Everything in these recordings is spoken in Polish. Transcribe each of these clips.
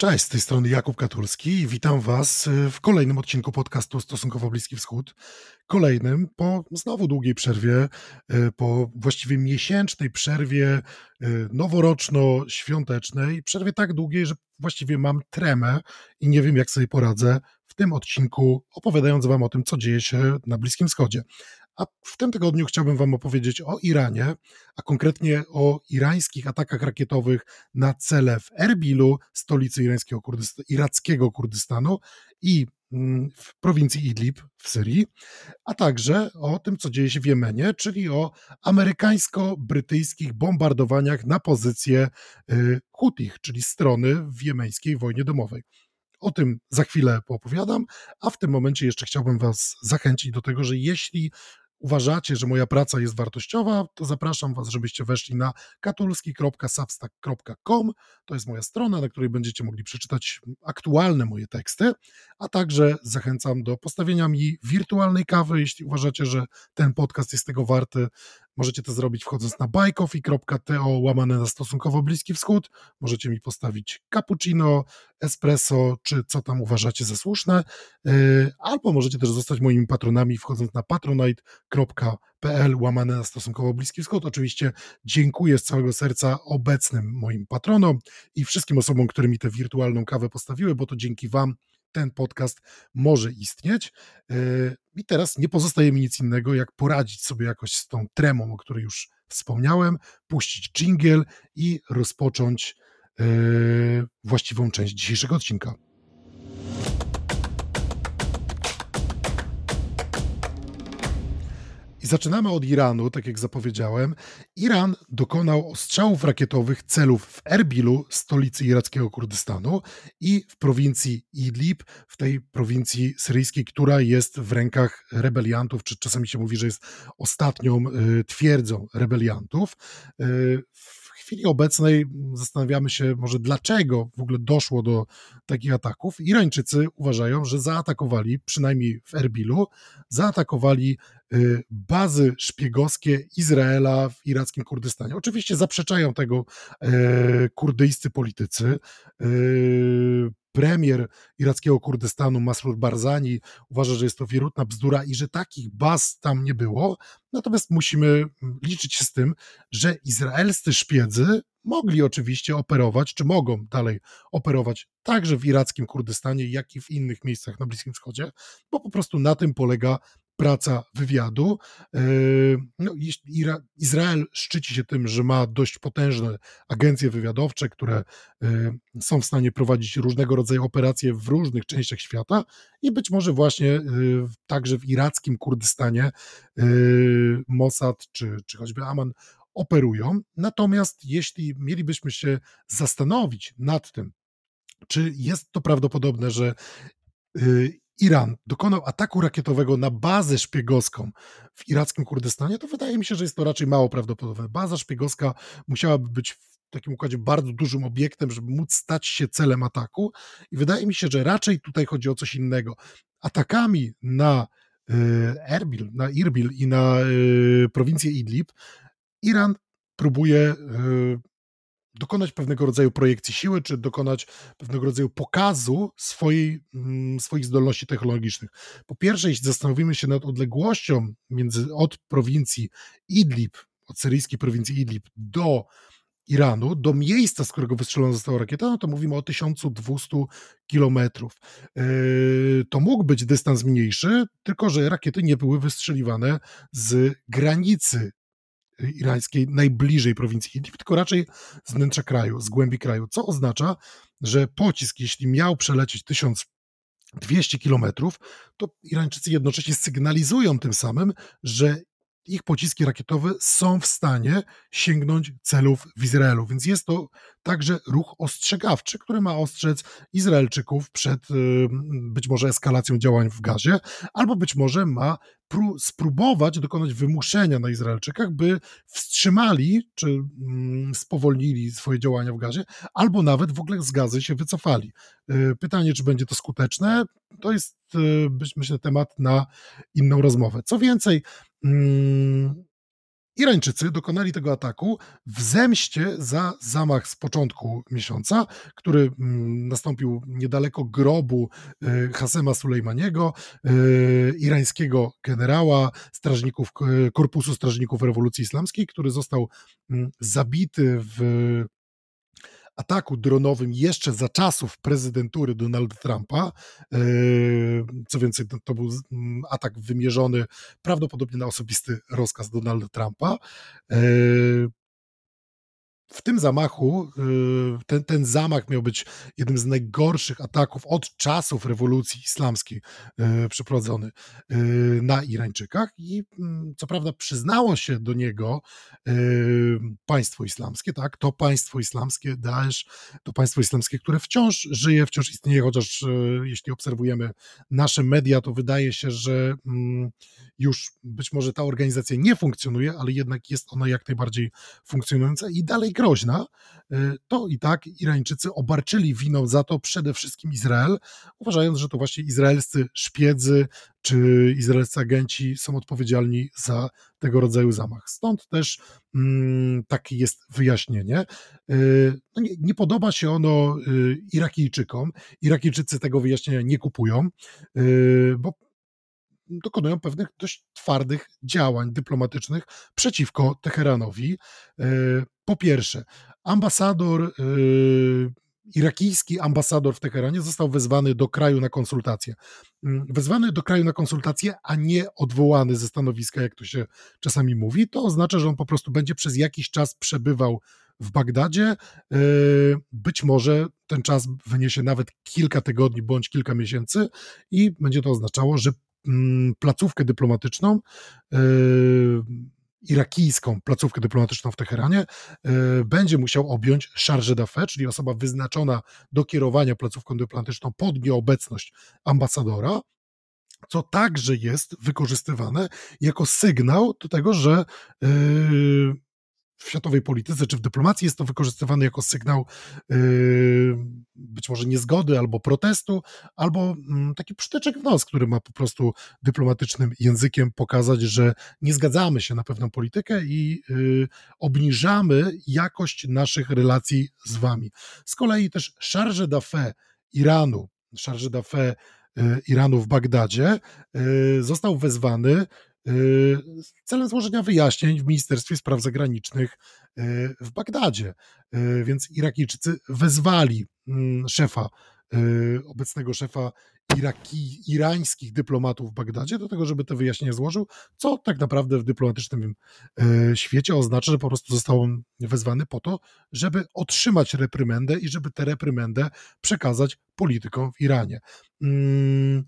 Cześć, z tej strony Jakub Katulski i witam Was y, w kolejnym odcinku podcastu Stosunkowo Bliski Wschód. Kolejnym po znowu długiej przerwie, y, po właściwie miesięcznej przerwie y, noworoczno-świątecznej. Przerwie tak długiej, że właściwie mam tremę i nie wiem, jak sobie poradzę w tym odcinku, opowiadając Wam o tym, co dzieje się na Bliskim Wschodzie. A w tym tygodniu chciałbym Wam opowiedzieć o Iranie, a konkretnie o irańskich atakach rakietowych na cele w Erbilu, stolicy irańskiego Kurdystan, irackiego Kurdystanu i mm, w prowincji Idlib w Syrii, a także o tym, co dzieje się w Jemenie, czyli o amerykańsko-brytyjskich bombardowaniach na pozycje y, Hutich, czyli strony w jemeńskiej wojnie domowej. O tym za chwilę poopowiadam, a w tym momencie jeszcze chciałbym Was zachęcić do tego, że jeśli uważacie, że moja praca jest wartościowa, to zapraszam Was, żebyście weszli na katulski.substack.com. To jest moja strona, na której będziecie mogli przeczytać aktualne moje teksty, a także zachęcam do postawienia mi wirtualnej kawy, jeśli uważacie, że ten podcast jest tego warty. Możecie to zrobić wchodząc na buycoffee.to łamane na stosunkowo Bliski Wschód. Możecie mi postawić cappuccino, espresso, czy co tam uważacie za słuszne. Yy, albo możecie też zostać moimi patronami wchodząc na patronite.pl łamane na stosunkowo Bliski Wschód. Oczywiście dziękuję z całego serca obecnym moim patronom i wszystkim osobom, które mi tę wirtualną kawę postawiły, bo to dzięki Wam ten podcast może istnieć. E, I teraz nie pozostaje mi nic innego, jak poradzić sobie jakoś z tą tremą, o której już wspomniałem, puścić jingle i rozpocząć e, właściwą część dzisiejszego odcinka. Zaczynamy od Iranu, tak jak zapowiedziałem. Iran dokonał ostrzałów rakietowych celów w Erbilu, stolicy irackiego Kurdystanu, i w prowincji Idlib, w tej prowincji syryjskiej, która jest w rękach rebeliantów, czy czasami się mówi, że jest ostatnią y, twierdzą rebeliantów. Y, chwili obecnej zastanawiamy się może dlaczego w ogóle doszło do takich ataków. Irańczycy uważają, że zaatakowali, przynajmniej w Erbilu, zaatakowali y, bazy szpiegowskie Izraela w irackim Kurdystanie. Oczywiście zaprzeczają tego e, kurdyjscy politycy. Premier irackiego Kurdystanu Masrur Barzani uważa, że jest to wierutna bzdura i że takich baz tam nie było. Natomiast musimy mm, liczyć się z tym, że izraelscy szpiedzy mogli oczywiście operować, czy mogą dalej operować także w irackim Kurdystanie, jak i w innych miejscach na Bliskim Wschodzie, bo po prostu na tym polega praca wywiadu. Yy, no, Izrael szczyci się tym, że ma dość potężne agencje wywiadowcze, które yy, są w stanie prowadzić różnego rodzaju operacje w różnych częściach świata i być może właśnie yy, także w irackim Kurdystanie Mossad czy, czy choćby Aman operują. Natomiast jeśli mielibyśmy się zastanowić nad tym, czy jest to prawdopodobne, że Iran dokonał ataku rakietowego na bazę szpiegowską w irackim Kurdystanie, to wydaje mi się, że jest to raczej mało prawdopodobne. Baza szpiegowska musiałaby być w takim układzie bardzo dużym obiektem, żeby móc stać się celem ataku i wydaje mi się, że raczej tutaj chodzi o coś innego. Atakami na y, Erbil, na Irbil i na y, prowincję Idlib Iran próbuje y, dokonać pewnego rodzaju projekcji siły, czy dokonać pewnego rodzaju pokazu swojej, mm, swoich zdolności technologicznych. Po pierwsze, jeśli zastanowimy się nad odległością między, od prowincji Idlib, od syryjskiej prowincji Idlib do Iranu, do miejsca, z którego wystrzelona została rakieta, no to mówimy o 1200 kilometrów. Yy, to mógł być dystans mniejszy, tylko że rakiety nie były wystrzeliwane z granicy irańskiej najbliżej prowincji Idlib, tylko raczej z wnętrza kraju, z głębi kraju, co oznacza, że pocisk, jeśli miał przelecieć 1200 kilometrów, to Irańczycy jednocześnie sygnalizują tym samym, że ich pociski rakietowe są w stanie sięgnąć celów w Izraelu. Więc jest to także ruch ostrzegawczy, który ma ostrzec Izraelczyków przed y, być może eskalacją działań w gazie, albo być może ma spróbować dokonać wymuszenia na Izraelczykach, by wstrzymali czy mm, spowolnili swoje działania w gazie, albo nawet w ogóle z gazy się wycofali. Y, pytanie, czy będzie to skuteczne, to jest y, myślę temat na inną rozmowę. Co więcej, Irańczycy dokonali tego ataku w zemście za zamach z początku miesiąca, który mm, nastąpił niedaleko grobu e, Hasema Sulejmaniego, e, irańskiego generała strażników, Korpusu Strażników Rewolucji Islamskiej, który został mm, zabity w ataku dronowym jeszcze za czasów prezydentury Donalda Trumpa. E, co więcej, to był atak wymierzony prawdopodobnie na osobisty rozkaz Donalda Trumpa. W tym zamachu, y, ten, ten zamach miał być jednym z najgorszych ataków od czasów rewolucji islamskiej y, przeprowadzony y, na Irańczykach. I mm, co prawda przyznało się do niego państwo islamskie, tak, to państwo islamskie, Daesh, to państwo islamskie, które wciąż żyje, wciąż istnieje, chociaż jeśli obserwujemy nasze media, to wydaje się, że mm, już być może ta organizacja nie funkcjonuje, ale jednak jest ona jak najbardziej funkcjonująca. I dalej groźna, y, to i tak Irańczycy obarczyli winą za to przede wszystkim Izrael, uważając, że to właśnie izraelscy szpiedzy czy izraelscy agenci są odpowiedzialni za tego rodzaju zamach. Stąd też mm, takie jest wyjaśnienie. Y, no nie, nie, podoba się ono y, Irakijczykom. Irakijczycy tego wyjaśnienia nie kupują, bo dokonują pewnych dość twardych działań dyplomatycznych przeciwko Teheranowi. E, po pierwsze, ambasador, e, irakijski ambasador w Teheranie został wezwany do kraju na konsultacje. Mm, wezwany do kraju na konsultacje, a nie odwołany ze stanowiska, jak to się czasami mówi, to oznacza, że on po prostu będzie przez jakiś czas przebywał w Bagdadzie. E, być może ten czas wyniesie nawet kilka tygodni bądź kilka miesięcy i będzie to oznaczało, że placówkę dyplomatyczną, e, irakijską placówkę dyplomatyczną w Teheranie, e, będzie musiał objąć charge d'affaires, czyli osoba wyznaczona do kierowania placówką dyplomatyczną pod nieobecność ambasadora, co także jest wykorzystywane jako sygnał do tego, że e, w światowej polityce czy w dyplomacji jest to wykorzystywane jako sygnał yy, być może niezgody albo protestu, albo mm, taki przytyczek w nos, który ma po prostu dyplomatycznym językiem pokazać, że nie zgadzamy się na pewną politykę i yy, obniżamy jakość naszych relacji z wami. Z kolei też charge d'affaires Iranu, charge d'affaires yy, Iranu w Bagdadzie został wezwany celem złożenia wyjaśnień w Ministerstwie Spraw Zagranicznych y, w Bagdadzie. Y, więc Irakijczycy wezwali mm, szefa, obecnego szefa Iraki, irańskich dyplomatów w Bagdadzie do tego, żeby te wyjaśnienia złożył, co tak naprawdę w dyplomatycznym świecie oznacza, że po prostu został on wezwany po to, żeby otrzymać reprymendę i żeby tę reprymendę przekazać politykom w Iranie. Mm,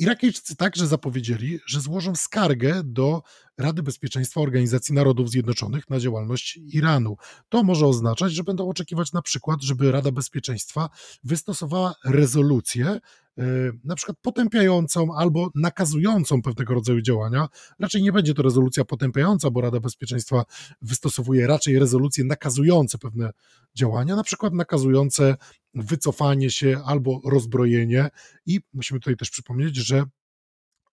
Irakijczycy także zapowiedzieli, że złożą skargę do Rady Bezpieczeństwa Organizacji Narodów Zjednoczonych na działalność Iranu. To może oznaczać, że będą oczekiwać na przykład, żeby Rada Bezpieczeństwa wystosowała rezolucję, na przykład potępiającą albo nakazującą pewnego rodzaju działania. Raczej nie będzie to rezolucja potępiająca, bo Rada Bezpieczeństwa wystosowuje raczej rezolucje nakazujące pewne działania, na przykład nakazujące wycofanie się albo rozbrojenie. I musimy tutaj też przypomnieć, że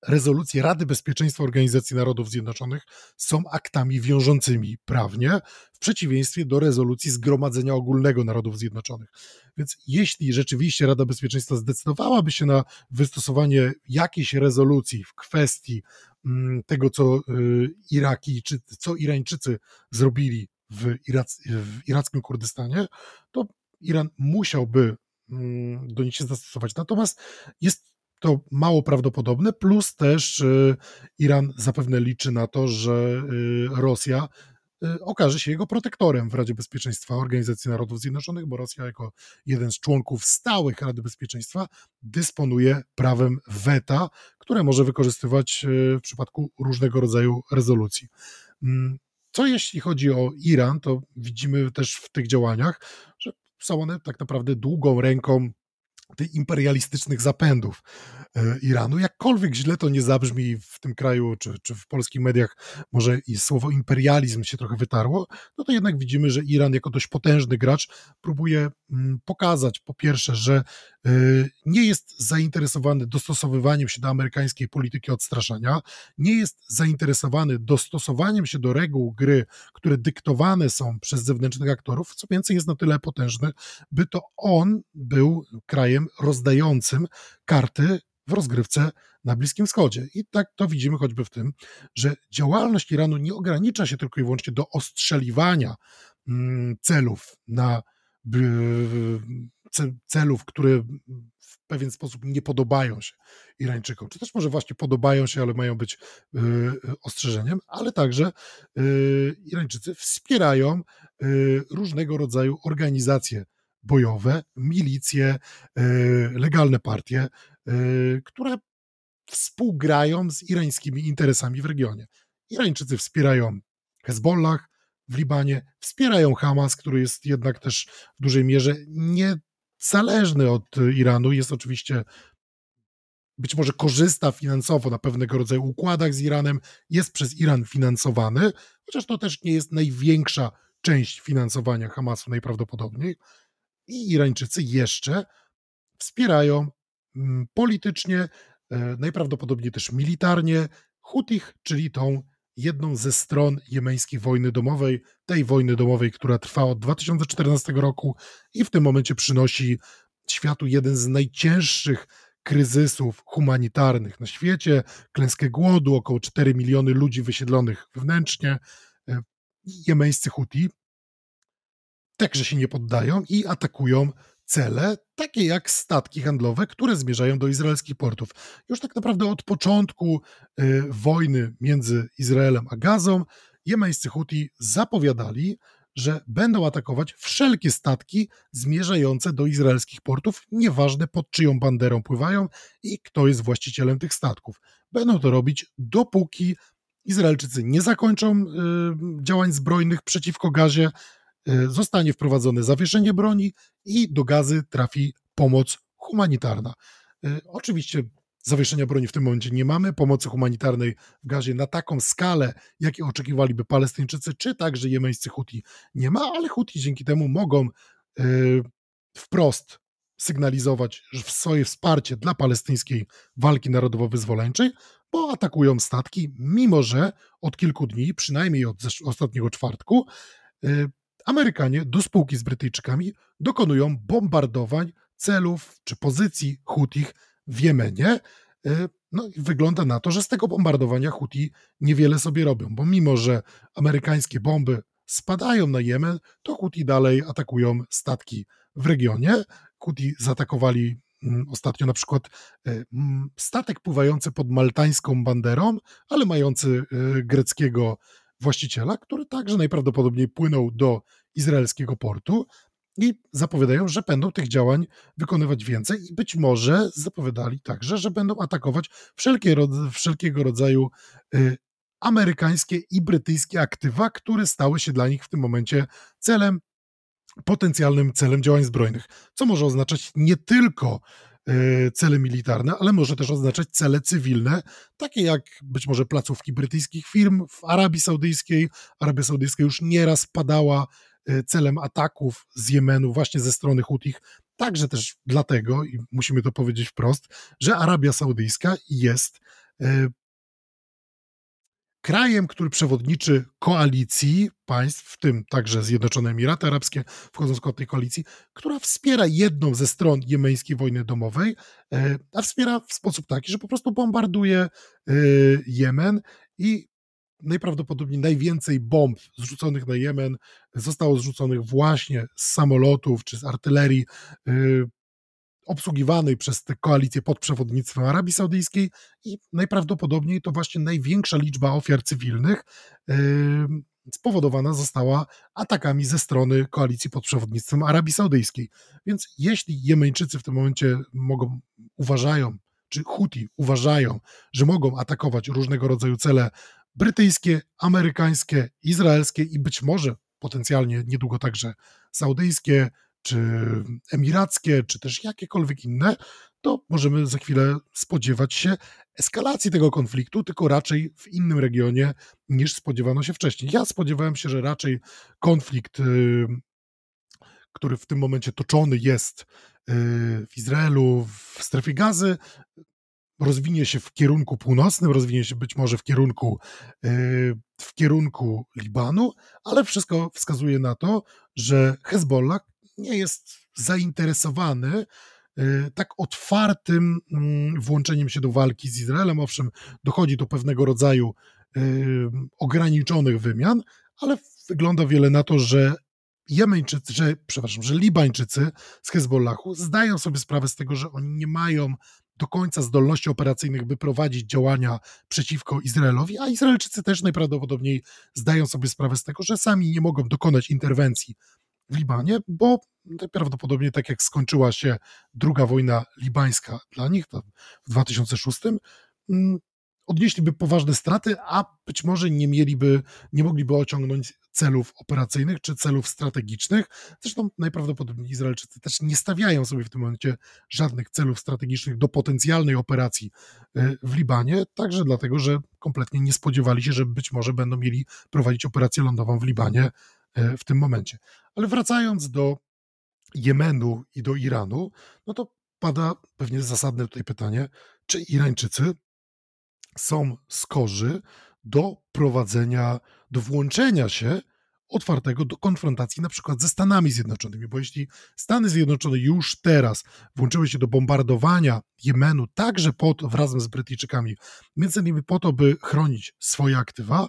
rezolucje Rady Bezpieczeństwa Organizacji Narodów Zjednoczonych są aktami wiążącymi prawnie, w przeciwieństwie do rezolucji Zgromadzenia Ogólnego Narodów Zjednoczonych. Więc jeśli rzeczywiście Rada Bezpieczeństwa zdecydowałaby się na wystosowanie jakiejś rezolucji w kwestii mm, tego, co y, Iraki, czy co Irańczycy zrobili w, Irac, w irackim Kurdystanie, to Iran musiałby mm, do nich się zastosować. Natomiast jest to mało prawdopodobne, plus też y, Iran zapewne liczy na to, że y, Rosja okaże się jego protektorem w Radzie Bezpieczeństwa Organizacji Narodów Zjednoczonych, bo Rosja jako jeden z członków stałych Rady Bezpieczeństwa dysponuje prawem weta, które może wykorzystywać w przypadku różnego rodzaju rezolucji. Mm, co jeśli chodzi o Iran, to widzimy też w tych działaniach, że są one tak naprawdę długą ręką tych imperialistycznych zapędów e, Iranu. Jakkolwiek źle to nie zabrzmi w tym kraju, czy, czy w polskich mediach, może i słowo imperializm się trochę wytarło, no to jednak widzimy, że Iran jako dość potężny gracz próbuje mm, pokazać po pierwsze, że nie jest zainteresowany dostosowywaniem się do amerykańskiej polityki odstraszania, nie jest zainteresowany dostosowaniem się do reguł gry, które dyktowane są przez zewnętrznych aktorów, co więcej jest na tyle potężny, by to on był krajem rozdającym karty w rozgrywce na Bliskim Wschodzie. I tak to widzimy choćby w tym, że działalność Iranu nie ogranicza się tylko i wyłącznie do ostrzeliwania mm, celów na celów, które w pewien sposób nie podobają się Irańczykom, czy też może właśnie podobają się, ale mają być y, ostrzeżeniem, ale także y, Irańczycy wspierają y, różnego rodzaju organizacje bojowe, milicje, legalne partie, które współgrają z irańskimi interesami w regionie. Irańczycy wspierają Hezbollah w Libanie, wspierają Hamas, który jest jednak też w dużej mierze niezależny od Iranu. Jest oczywiście być może korzysta finansowo na pewnego rodzaju układach z Iranem, jest przez Iran finansowany, chociaż to też nie jest największa część finansowania Hamasu najprawdopodobniej. I Irańczycy jeszcze wspierają mm, politycznie E, najprawdopodobniej też militarnie Hutich, czyli tą jedną ze stron jemeńskiej wojny domowej, tej wojny domowej, która trwa od 2014 roku i w tym momencie przynosi światu jeden z najcięższych kryzysów humanitarnych na świecie, klęskę głodu, około 4 miliony ludzi wysiedlonych wewnętrznie. E, jemeńscy Huti także się nie poddają i atakują cele, takie jak statki handlowe, które zmierzają do izraelskich portów. Już tak naprawdę od początku y, wojny między Izraelem a Gazą, jemeńscy Huti zapowiadali, że będą atakować wszelkie statki zmierzające do izraelskich portów, nieważne pod czyją banderą pływają i kto jest właścicielem tych statków. Będą to robić dopóki Izraelczycy nie zakończą y, działań zbrojnych przeciwko gazie, zostanie wprowadzone zawieszenie broni i do gazy trafi pomoc humanitarna. E, oczywiście zawieszenia broni w tym momencie nie mamy, pomocy humanitarnej w gazie na taką skalę, jakie oczekiwaliby Palestyńczycy, czy także jemeńscy Huti nie ma, ale Huti dzięki temu mogą e, wprost sygnalizować swoje wsparcie dla palestyńskiej walki narodowo-wyzwoleńczej, bo atakują statki, mimo że od kilku dni, przynajmniej od ostatniego czwartku, Amerykanie do spółki z Brytyjczykami dokonują bombardowań celów czy pozycji Hutich w Jemenie. E, no i wygląda na to, że z tego bombardowania Huti niewiele sobie robią, bo mimo, że amerykańskie bomby spadają na Jemen, to Huti dalej atakują statki w regionie. Huti zaatakowali mm, ostatnio na przykład e, statek pływający pod maltańską banderą, ale mający e, greckiego właściciela, który także najprawdopodobniej płynął do izraelskiego portu i zapowiadają, że będą tych działań wykonywać więcej i być może zapowiadali także, że będą atakować wszelkie, wszelkiego rodzaju y, amerykańskie i brytyjskie aktywa, które stały się dla nich w tym momencie celem, potencjalnym celem działań zbrojnych, co może oznaczać nie tylko cele militarne, ale może też oznaczać cele cywilne, takie jak być może placówki brytyjskich firm w Arabii Saudyjskiej. Arabia Saudyjska już nieraz padała e, celem ataków z Jemenu właśnie ze strony Hutich, także też dlatego, i musimy to powiedzieć wprost, że Arabia Saudyjska jest e, krajem, który przewodniczy koalicji państw, w tym także Zjednoczone Emiraty Arabskie, wchodzą w skład tej koalicji, która wspiera jedną ze stron jemeńskiej wojny domowej, e, a wspiera w sposób taki, że po prostu bombarduje e, Jemen i najprawdopodobniej najwięcej bomb zrzuconych na Jemen zostało zrzuconych właśnie z samolotów czy z artylerii e, obsługiwanej przez tę koalicję pod przewodnictwem Arabii Saudyjskiej i najprawdopodobniej to właśnie największa liczba ofiar cywilnych spowodowana została atakami ze strony koalicji pod przewodnictwem Arabii Saudyjskiej. Więc jeśli Jemeńczycy w tym momencie mogą, uważają, czy Huti uważają, że mogą atakować różnego rodzaju cele brytyjskie, amerykańskie, izraelskie i być może potencjalnie niedługo także saudyjskie, czy emirackie, czy też jakiekolwiek inne, to możemy za chwilę spodziewać się eskalacji tego konfliktu, tylko raczej w innym regionie niż spodziewano się wcześniej. Ja spodziewałem się, że raczej konflikt, y, który w tym momencie toczony jest w Izraelu, w strefie gazy, rozwinie się w kierunku północnym, rozwinie się być może w kierunku, w kierunku Libanu, ale wszystko wskazuje na to, że Hezbollah nie jest zainteresowany tak otwartym mm, włączeniem się do walki z Izraelem. Owszem, dochodzi do pewnego rodzaju ograniczonych wymian, ale wygląda wiele na to, że Jemeńczycy, że, przepraszam, że Libańczycy z Hezbollahu zdają sobie sprawę z tego, że oni nie mają do końca zdolności operacyjnych, by prowadzić działania przeciwko Izraelowi, a Izraelczycy też najprawdopodobniej zdają sobie sprawę z tego, że sami nie mogą dokonać interwencji Libanie, bo prawdopodobnie tak jak skończyła się druga wojna libańska dla nich w 2006, odnieśliby poważne straty, a być może nie mieliby, nie mogliby osiągnąć celów operacyjnych czy celów strategicznych. Zresztą najprawdopodobniej Izraelczycy też nie stawiają sobie w tym momencie żadnych celów strategicznych do potencjalnej operacji e, w Libanie, także dlatego, że kompletnie nie spodziewali się, że być może będą mieli prowadzić operację lądową w Libanie w tym momencie. Ale wracając do Jemenu i do Iranu, no to pada pewnie zasadne tutaj pytanie, czy Irańczycy są skorzy do prowadzenia, do włączenia się otwartego do konfrontacji na przykład ze Stanami Zjednoczonymi, bo jeśli Stany Zjednoczone już teraz włączyły się do bombardowania Jemenu, także po to, razem z Brytyjczykami, między innymi po to, by chronić swoje aktywa,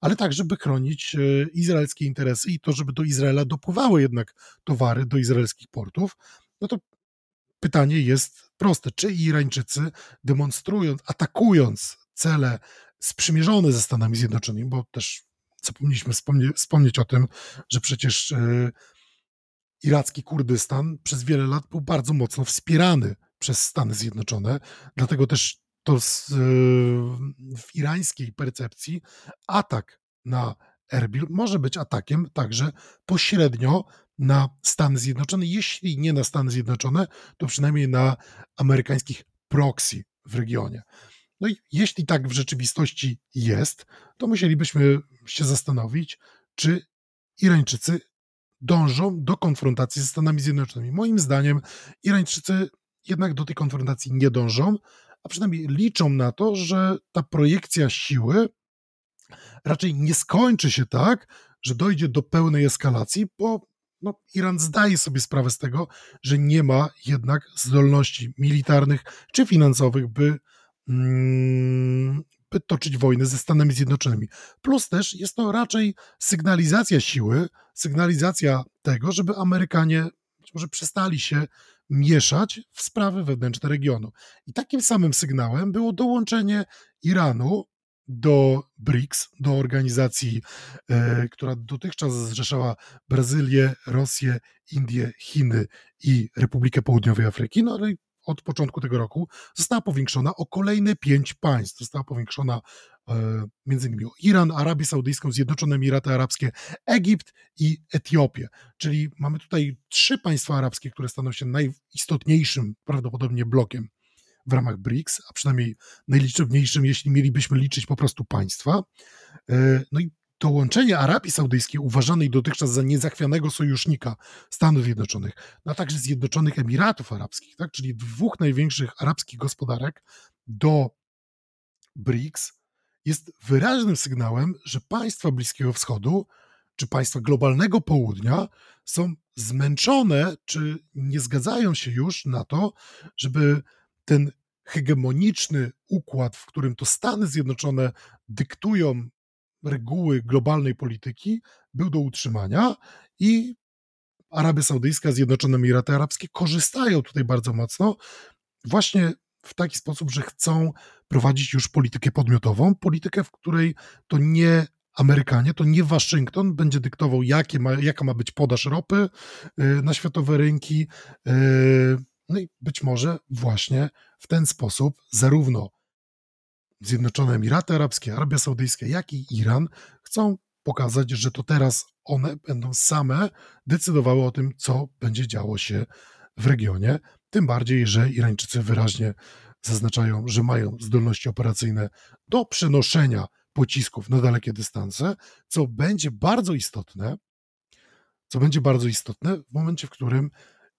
ale także by chronić e, izraelskie interesy i to, żeby do Izraela dopływały jednak towary do izraelskich portów, no to pytanie jest proste. Czy Irańczycy demonstrując, atakując cele sprzymierzone ze Stanami Zjednoczonymi, bo też zapomnieliśmy wspomnie, wspomnieć o tym, że przecież yy, iracki Kurdystan przez wiele lat był bardzo mocno wspierany przez Stany Zjednoczone, dlatego też to z, yy, w irańskiej percepcji atak na Erbil może być atakiem także pośrednio na Stany Zjednoczone, jeśli nie na Stany Zjednoczone, to przynajmniej na amerykańskich proxy w regionie. No i jeśli tak w rzeczywistości jest, to musielibyśmy się zastanowić, czy Irańczycy dążą do konfrontacji ze Stanami Zjednoczonymi. Moim zdaniem Irańczycy jednak do tej konfrontacji nie dążą, a przynajmniej liczą na to, że ta projekcja siły raczej nie skończy się tak, że dojdzie do pełnej eskalacji, bo no, Iran zdaje sobie sprawę z tego, że nie ma jednak zdolności militarnych czy finansowych, by Mm, by toczyć wojnę ze Stanami Zjednoczonymi. Plus też jest to raczej sygnalizacja siły, sygnalizacja tego, żeby Amerykanie być może przestali się mieszać w sprawy wewnętrzne regionu. I takim samym sygnałem było dołączenie Iranu do BRICS, do organizacji, e, która dotychczas zrzeszała Brazylię, Rosję, Indię, Chiny i Republikę Południowej Afryki, no ale od początku tego roku została powiększona o kolejne pięć państw. Została powiększona e, między innymi o Iran, Arabię Saudyjską, Zjednoczone Emiraty Arabskie, Egipt i Etiopię. Czyli mamy tutaj trzy państwa arabskie, które staną się najistotniejszym prawdopodobnie blokiem w ramach BRICS, a przynajmniej najliczebniejszym, jeśli mielibyśmy liczyć po prostu państwa. E, no i dołączenie Arabii Saudyjskiej, uważanej dotychczas za niezachwianego sojusznika Stanów Zjednoczonych, no a także Zjednoczonych Emiratów Arabskich, tak, czyli dwóch największych arabskich gospodarek, do BRICS, jest wyraźnym sygnałem, że państwa Bliskiego Wschodu czy państwa globalnego południa są zmęczone, czy nie zgadzają się już na to, żeby ten hegemoniczny układ, w którym to Stany Zjednoczone dyktują reguły globalnej polityki był do utrzymania i Arabia Saudyjska, Zjednoczone Emiraty Arabskie korzystają tutaj bardzo mocno właśnie w taki sposób, że chcą prowadzić już politykę podmiotową, politykę, w której to nie Amerykanie, to nie Waszyngton będzie dyktował, jakie ma, jaka ma być podaż ropy y, na światowe rynki. Y, no i być może właśnie w ten sposób zarówno Zjednoczone Emiraty Arabskie, Arabia Saudyjska, jak i Iran chcą pokazać, że to teraz one będą same decydowały o tym, co będzie działo się w regionie. Tym bardziej, że Irańczycy wyraźnie zaznaczają, że mają zdolności operacyjne do przenoszenia pocisków na dalekie dystanse, co będzie bardzo istotne, co będzie bardzo istotne w momencie, w którym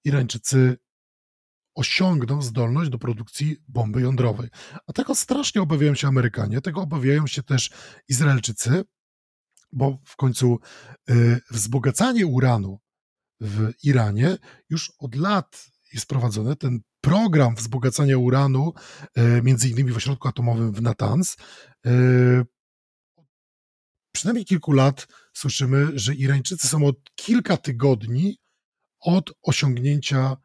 Irańczycy osiągną zdolność do produkcji bomby jądrowej. A tego strasznie obawiają się Amerykanie, tego obawiają się też Izraelczycy, bo w końcu y, wzbogacanie uranu w Iranie już od lat jest prowadzone. Ten program wzbogacania uranu, y, między innymi w ośrodku atomowym w Natanz, y, przynajmniej kilku lat słyszymy, że Irańczycy są od kilka tygodni od osiągnięcia,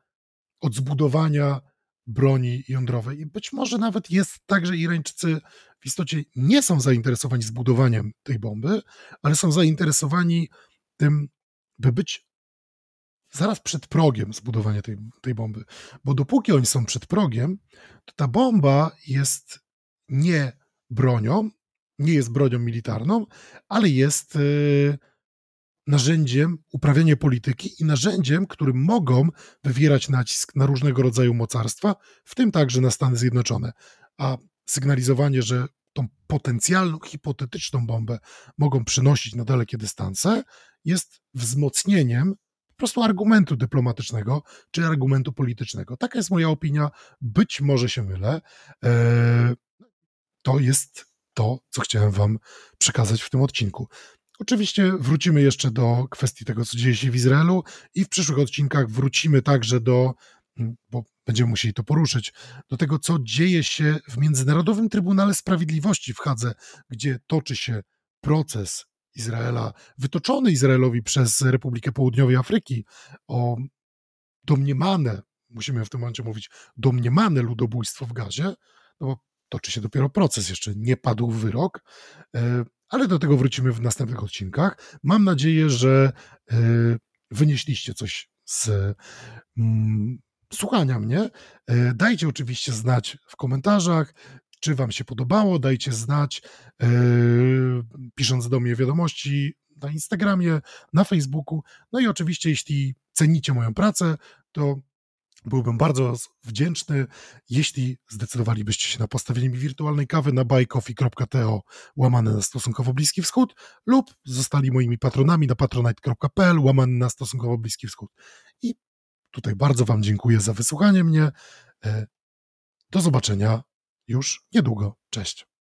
od zbudowania broni jądrowej. I być może nawet jest tak, że Irańczycy w istocie nie są zainteresowani zbudowaniem tej bomby, ale są zainteresowani tym, by być zaraz przed progiem zbudowania tej, tej bomby. Bo dopóki oni są przed progiem, to ta bomba jest nie bronią, nie jest bronią militarną, ale jest yy, narzędziem uprawiania polityki i narzędziem, którym mogą wywierać nacisk na różnego rodzaju mocarstwa, w tym także na Stany Zjednoczone. A sygnalizowanie, że tą potencjalną, hipotetyczną bombę mogą przynosić na dalekie dystanse, jest wzmocnieniem po prostu argumentu dyplomatycznego czy argumentu politycznego. Taka jest moja opinia. Być może się mylę. Eee, to jest to, co chciałem Wam przekazać w tym odcinku. Oczywiście wrócimy jeszcze do kwestii tego, co dzieje się w Izraelu i w przyszłych odcinkach wrócimy także do, mm, bo będziemy musieli to poruszyć, do tego, co dzieje się w Międzynarodowym Trybunale Sprawiedliwości w Hadze, gdzie toczy się proces Izraela, wytoczony Izraelowi przez Republikę Południowej Afryki o domniemane, musimy w tym momencie mówić, domniemane ludobójstwo w Gazie, no bo toczy się dopiero proces, jeszcze nie padł wyrok, e, ale do tego wrócimy w następnych odcinkach. Mam nadzieję, że e, wynieśliście coś z mm, słuchania mnie. E, dajcie oczywiście znać w komentarzach, czy Wam się podobało. Dajcie znać, pisząc do mnie wiadomości na Instagramie, na Facebooku. No i oczywiście, jeśli cenicie moją pracę, to Byłbym bardzo wdzięczny, jeśli zdecydowalibyście się na postawienie mi wirtualnej kawy na buycoffee.to łamane na stosunkowo Bliski Wschód lub zostali moimi patronami na patronite.pl łamane na stosunkowo Bliski Wschód. I tutaj bardzo Wam dziękuję za wysłuchanie mnie. E, do zobaczenia już niedługo. Cześć.